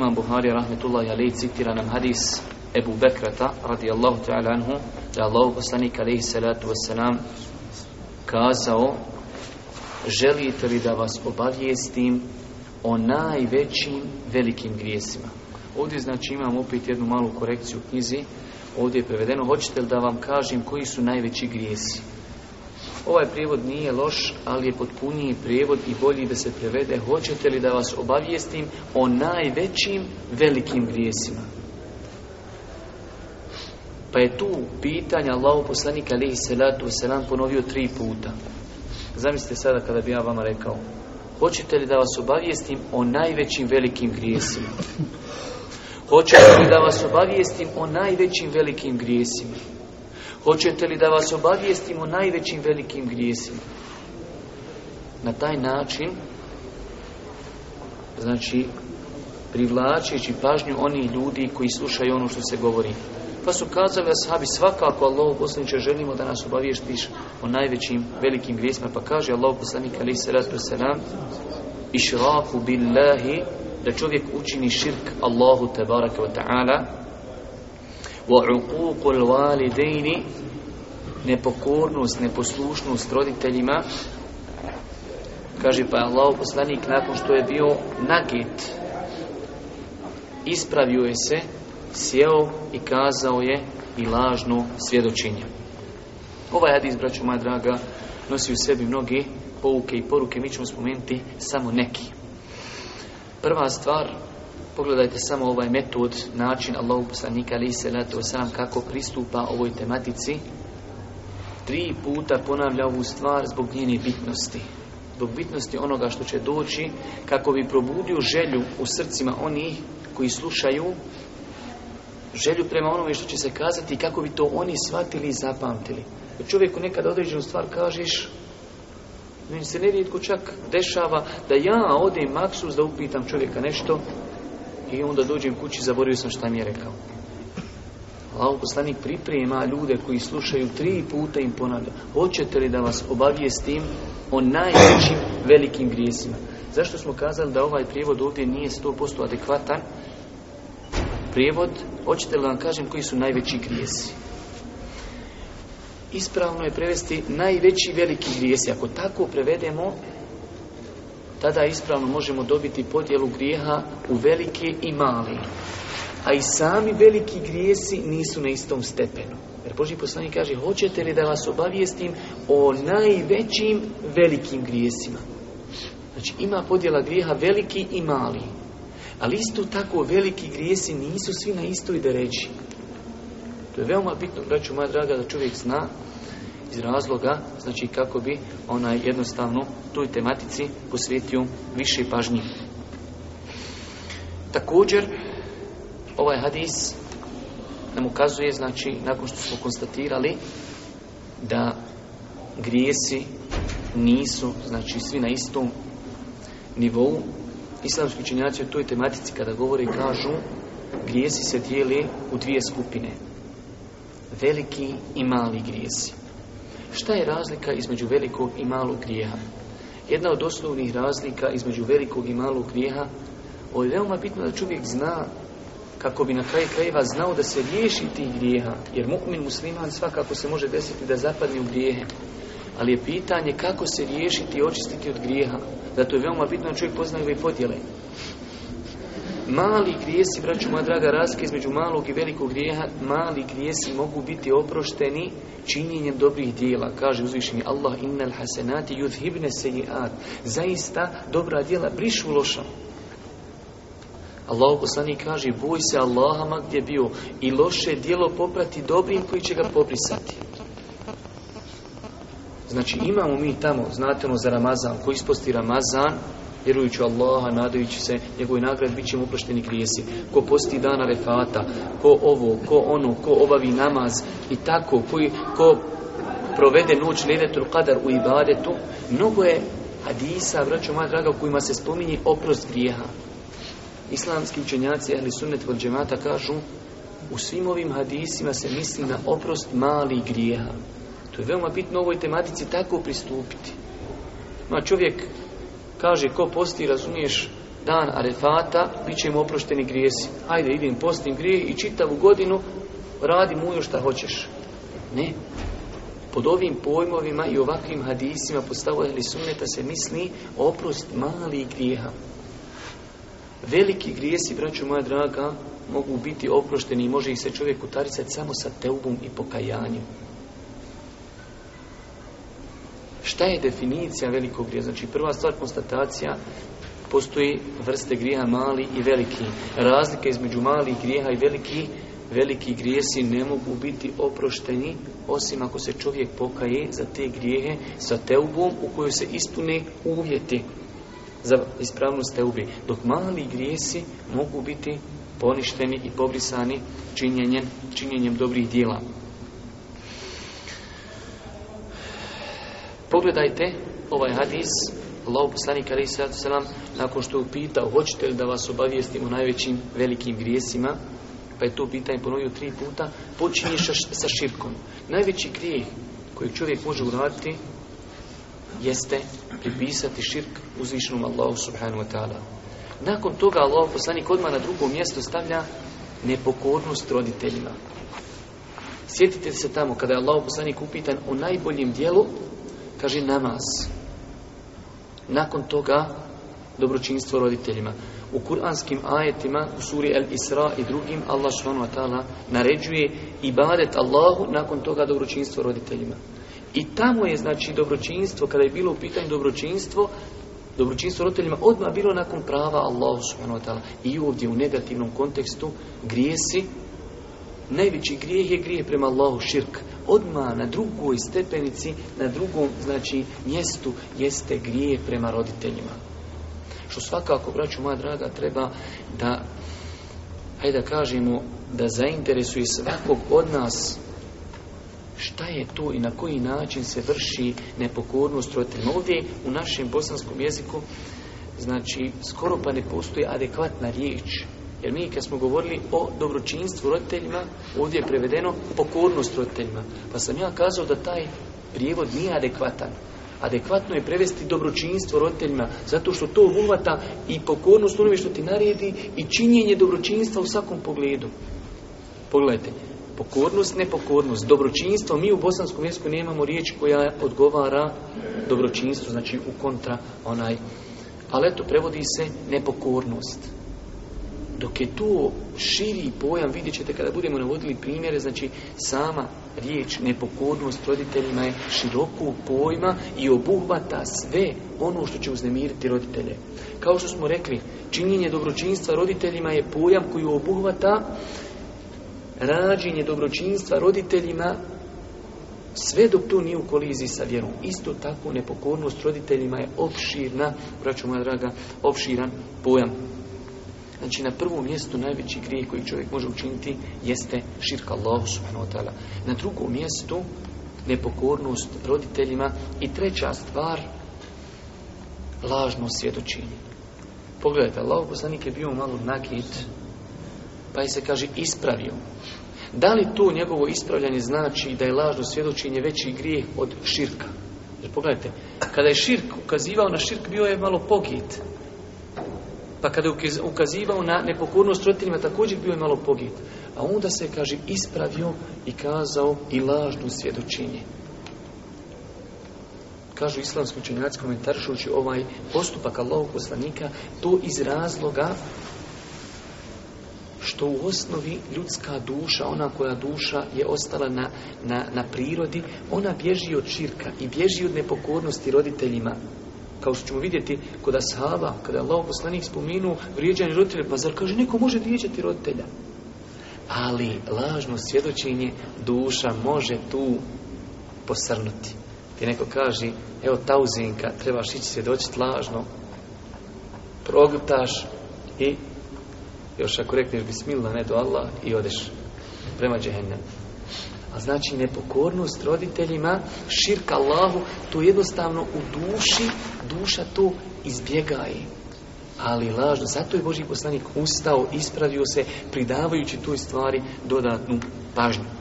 imam Buhari rahmetullahi alaih citira nam hadis Ebu Bekrata radijallahu ta'ala anhu da Allah poslanik alaihi salatu wasalam kazao želite li da vas obavijestim o najvećim velikim grijesima ovdje znači imam opet jednu malu korekciju u knjizi ovdje je prevedeno hoćete li da vam kažem koji su najveći grijesi Ovaj prijevod nije loš, ali je potpuniji prijevod i bolji da se prevede hoćete li da vas obavijestim o najvećim velikim grijesima. Pa je tu pitanje Allahu poslanika alihi salatu ponovio tri puta. Zamislite sada kada bi ja vama rekao Hoćete li da vas obavijestim o najvećim velikim grijesima? Hoćete li da vas obavijestim o najvećim velikim grijesima? Hoćete li da vas obavijestimo najvećim velikim grijesima? Na taj način, znači, privlačeći pažnju onih ljudi koji slušaju ono što se govori. Pa su kazali ashabi svakako Allahu poslaniče želimo da nas obavijestiš o najvećim velikim grijesima. Pa kaže Allahu poslanik ali se nam, išraku billahi da čovjek učini širk Allahu te wa ta'ala وَعُقُوقُ الْوَالِدَيْنِ Nepokornost, neposlušnost roditeljima Kaže pa Allah poslanik nakon što je bio nagit Ispravio je se, sjeo i kazao je i lažno svjedočenje Ovaj hadis, braću moja draga, nosi u sebi mnoge pouke i poruke Mi ćemo spomenuti samo neki Prva stvar Pogledajte samo ovaj metod, način Allahu poslanika ali se sam kako pristupa ovoj tematici. Tri puta ponavlja ovu stvar zbog njene bitnosti. Zbog bitnosti onoga što će doći kako bi probudio želju u srcima onih koji slušaju želju prema onome što će se kazati i kako bi to oni shvatili i zapamtili. Jer čovjeku nekad određenu stvar kažeš, meni se nerijetko čak dešava da ja odem maksus da upitam čovjeka nešto, i onda dođem kući zaboravio sam šta mi je rekao. Allah poslanik priprema ljude koji slušaju tri puta im ponavlja. Hoćete li da vas obavijestim o najvećim velikim grijesima? Zašto smo kazali da ovaj prijevod ovdje nije 100% adekvatan? Prijevod, hoćete li vam kažem koji su najveći grijesi? Ispravno je prevesti najveći veliki grijesi. Ako tako prevedemo, tada ispravno možemo dobiti podjelu grijeha u velike i mali. A i sami veliki grijesi nisu na istom stepenu. Jer Boži poslanik kaže, hoćete li da vas obavijestim o najvećim velikim grijesima? Znači, ima podjela grijeha veliki i mali. Ali isto tako veliki grijesi nisu svi na istoj da reći. To je veoma bitno, braću moja draga, da čovjek zna iz razloga, znači kako bi onaj jednostavno toj tematici posvetio više pažnje. Također, ovaj hadis nam ukazuje, znači, nakon što smo konstatirali da grijesi nisu, znači, svi na istom nivou. Islamski činjaci o toj tematici kada govore kažu grijesi se dijeli u dvije skupine. Veliki i mali grijesi. Šta je razlika između velikog i malog grijeha? Jedna od osnovnih razlika između velikog i malog grijeha, ovo je veoma bitno da čovjek zna kako bi na kraj krajeva znao da se riješi tih grijeha, jer mukmin musliman svakako se može desiti da zapadne u grijehe. Ali je pitanje kako se riješiti i očistiti od grijeha. Zato je veoma bitno da čovjek poznaje ove podjele. Mali grijesi, braću moja draga, razlika između malog i velikog grijeha, mali grijesi mogu biti oprošteni činjenjem dobrih dijela. Kaže uzvišeni Allah, innal hasenati yudhibne seji'at. Zaista, dobra dijela brišu loša. Allah poslani kaže, boj se Allaha gdje bio i loše dijelo poprati dobrim koji će ga pobrisati. Znači imamo mi tamo, znate ono za Ramazan, koji isposti Ramazan, vjerujući Allaha, nadajući se njegovoj nagrad, bit će mu grijesi. Ko posti dana refata, ko ovo, ko ono, ko obavi namaz i tako, koji, ko provede noć Leletul Qadar u ibadetu, mnogo je hadisa, vraću moja draga, u kojima se spominje oprost grijeha. Islamski učenjaci, ali sunnet od džemata, kažu u svim ovim hadisima se misli na oprost mali grijeha. To je veoma bitno ovoj tematici tako pristupiti. Ma čovjek Kaže, ko posti, razumiješ, dan Arefata, bit će mu oprošteni grijesi. Ajde, idem, postim grije i čitavu godinu radi mujo šta hoćeš. Ne. Pod ovim pojmovima i ovakvim hadisima pod su sumnja da se misli oprost malih grijeha. Veliki grijesi, braću moja draga, mogu biti oprošteni i može ih se čovjek utaricati samo sa teubom i pokajanjem. Šta je definicija velikog grija? Znači prva stvar konstatacija postoji vrste grijeha mali i veliki. Razlika između malih grijeha i veliki, veliki grijesi ne mogu biti oprošteni osim ako se čovjek pokaje za te grijehe sa teubom u kojoj se istune uvjeti za ispravnost teubi. Dok mali grijesi mogu biti poništeni i pobrisani činjenjem, činjenjem dobrih dijela. Pogledajte ovaj hadis, Allah poslanik selam nakon što je upitao hoćete li da vas obavijestimo najvećim velikim grijesima, pa je to pitanje ponovio tri puta, počinje sa širkom. Najveći grijeh koji čovjek može uraditi jeste pripisati širk uzvišenom Allahu subhanahu wa ta'ala. Nakon toga Allah poslanik odmah na drugo mjesto stavlja nepokornost roditeljima. Sjetite se tamo kada je Allah poslanik upitan o najboljem dijelu Kaže namaz. Nakon toga dobročinstvo roditeljima. U kuranskim ajetima, u suri El Isra i drugim, Allah subhanahu naređuje ibadet Allahu, nakon toga dobročinstvo roditeljima. I tamo je, znači, dobročinstvo, kada je bilo u pitanju dobročinstvo, dobročinstvo roditeljima odmah bilo nakon prava Allahu subhanahu I ovdje u negativnom kontekstu grijesi najveći grijeh je grijeh prema Allahu širk. Odma na drugoj stepenici, na drugom znači mjestu jeste grijeh prema roditeljima. Što svakako, braću moja draga, treba da, hajde da kažemo, da zainteresuje svakog od nas šta je to i na koji način se vrši nepokornost roditeljima. Ovdje u našem bosanskom jeziku znači skoro pa ne postoji adekvatna riječ jer mi kad smo govorili o dobročinstvu roditeljima, ovdje je prevedeno pokornost roditeljima. Pa sam ja kazao da taj prijevod nije adekvatan. Adekvatno je prevesti dobročinstvo roditeljima, zato što to uvata i pokornost onome što ti naredi i činjenje dobročinstva u svakom pogledu. Pogledajte, pokornost, nepokornost, dobročinstvo, mi u bosanskom mjestu nemamo riječ koja odgovara dobročinstvu, znači u kontra onaj, ali eto, prevodi se nepokornost dok je to širi pojam, vidjet ćete kada budemo navodili primjere, znači sama riječ nepokornost roditeljima je širokog pojma i obuhvata sve ono što će uznemiriti roditelje. Kao što smo rekli, činjenje dobročinstva roditeljima je pojam koji obuhvata rađenje dobročinstva roditeljima sve dok to nije u koliziji sa vjerom. Isto tako nepokornost roditeljima je opširna, braću moja draga, opširan pojam. Znači na prvom mjestu najveći grijeh koji čovjek može učiniti jeste širka lov subhanahu wa ta'ala. Na drugom mjestu nepokornost roditeljima i treća stvar lažno svjedočenje. Pogledajte, Allah poslanik je bio malo nakit, pa je se kaže ispravio. Da li to njegovo ispravljanje znači da je lažno svjedočenje veći grijeh od širka? Jer pogledajte, kada je širk ukazivao na širk, bio je malo pogit. Pa kada je ukazivao na nepokornost roditeljima, također bio je malo pogit. A onda se, kaže, ispravio i kazao i lažnu svjedočenje. Kažu islamski učenjaci komentarišući ovaj postupak Allahog poslanika, to iz razloga što u osnovi ljudska duša, ona koja duša je ostala na, na, na prirodi, ona bježi od širka i bježi od nepokornosti roditeljima. Kao što ćemo vidjeti kod ashaba, kada je Allah poslanik spominuo vrijeđanje roditelja, pa zar kaže, neko može vrijeđati roditelja? Ali lažno svjedočenje duša može tu posrnuti. Ti neko kaže, evo tauzinka, trebaš ići svjedočiti lažno, progutaš i još ako rekneš bismillah, ne do Allah i odeš prema džehennem. A znači nepokornost roditeljima, širka Allahu, to jednostavno u duši, duša to izbjegaje. Ali lažno, zato je Boži poslanik ustao, ispravio se, pridavajući toj stvari dodatnu pažnju.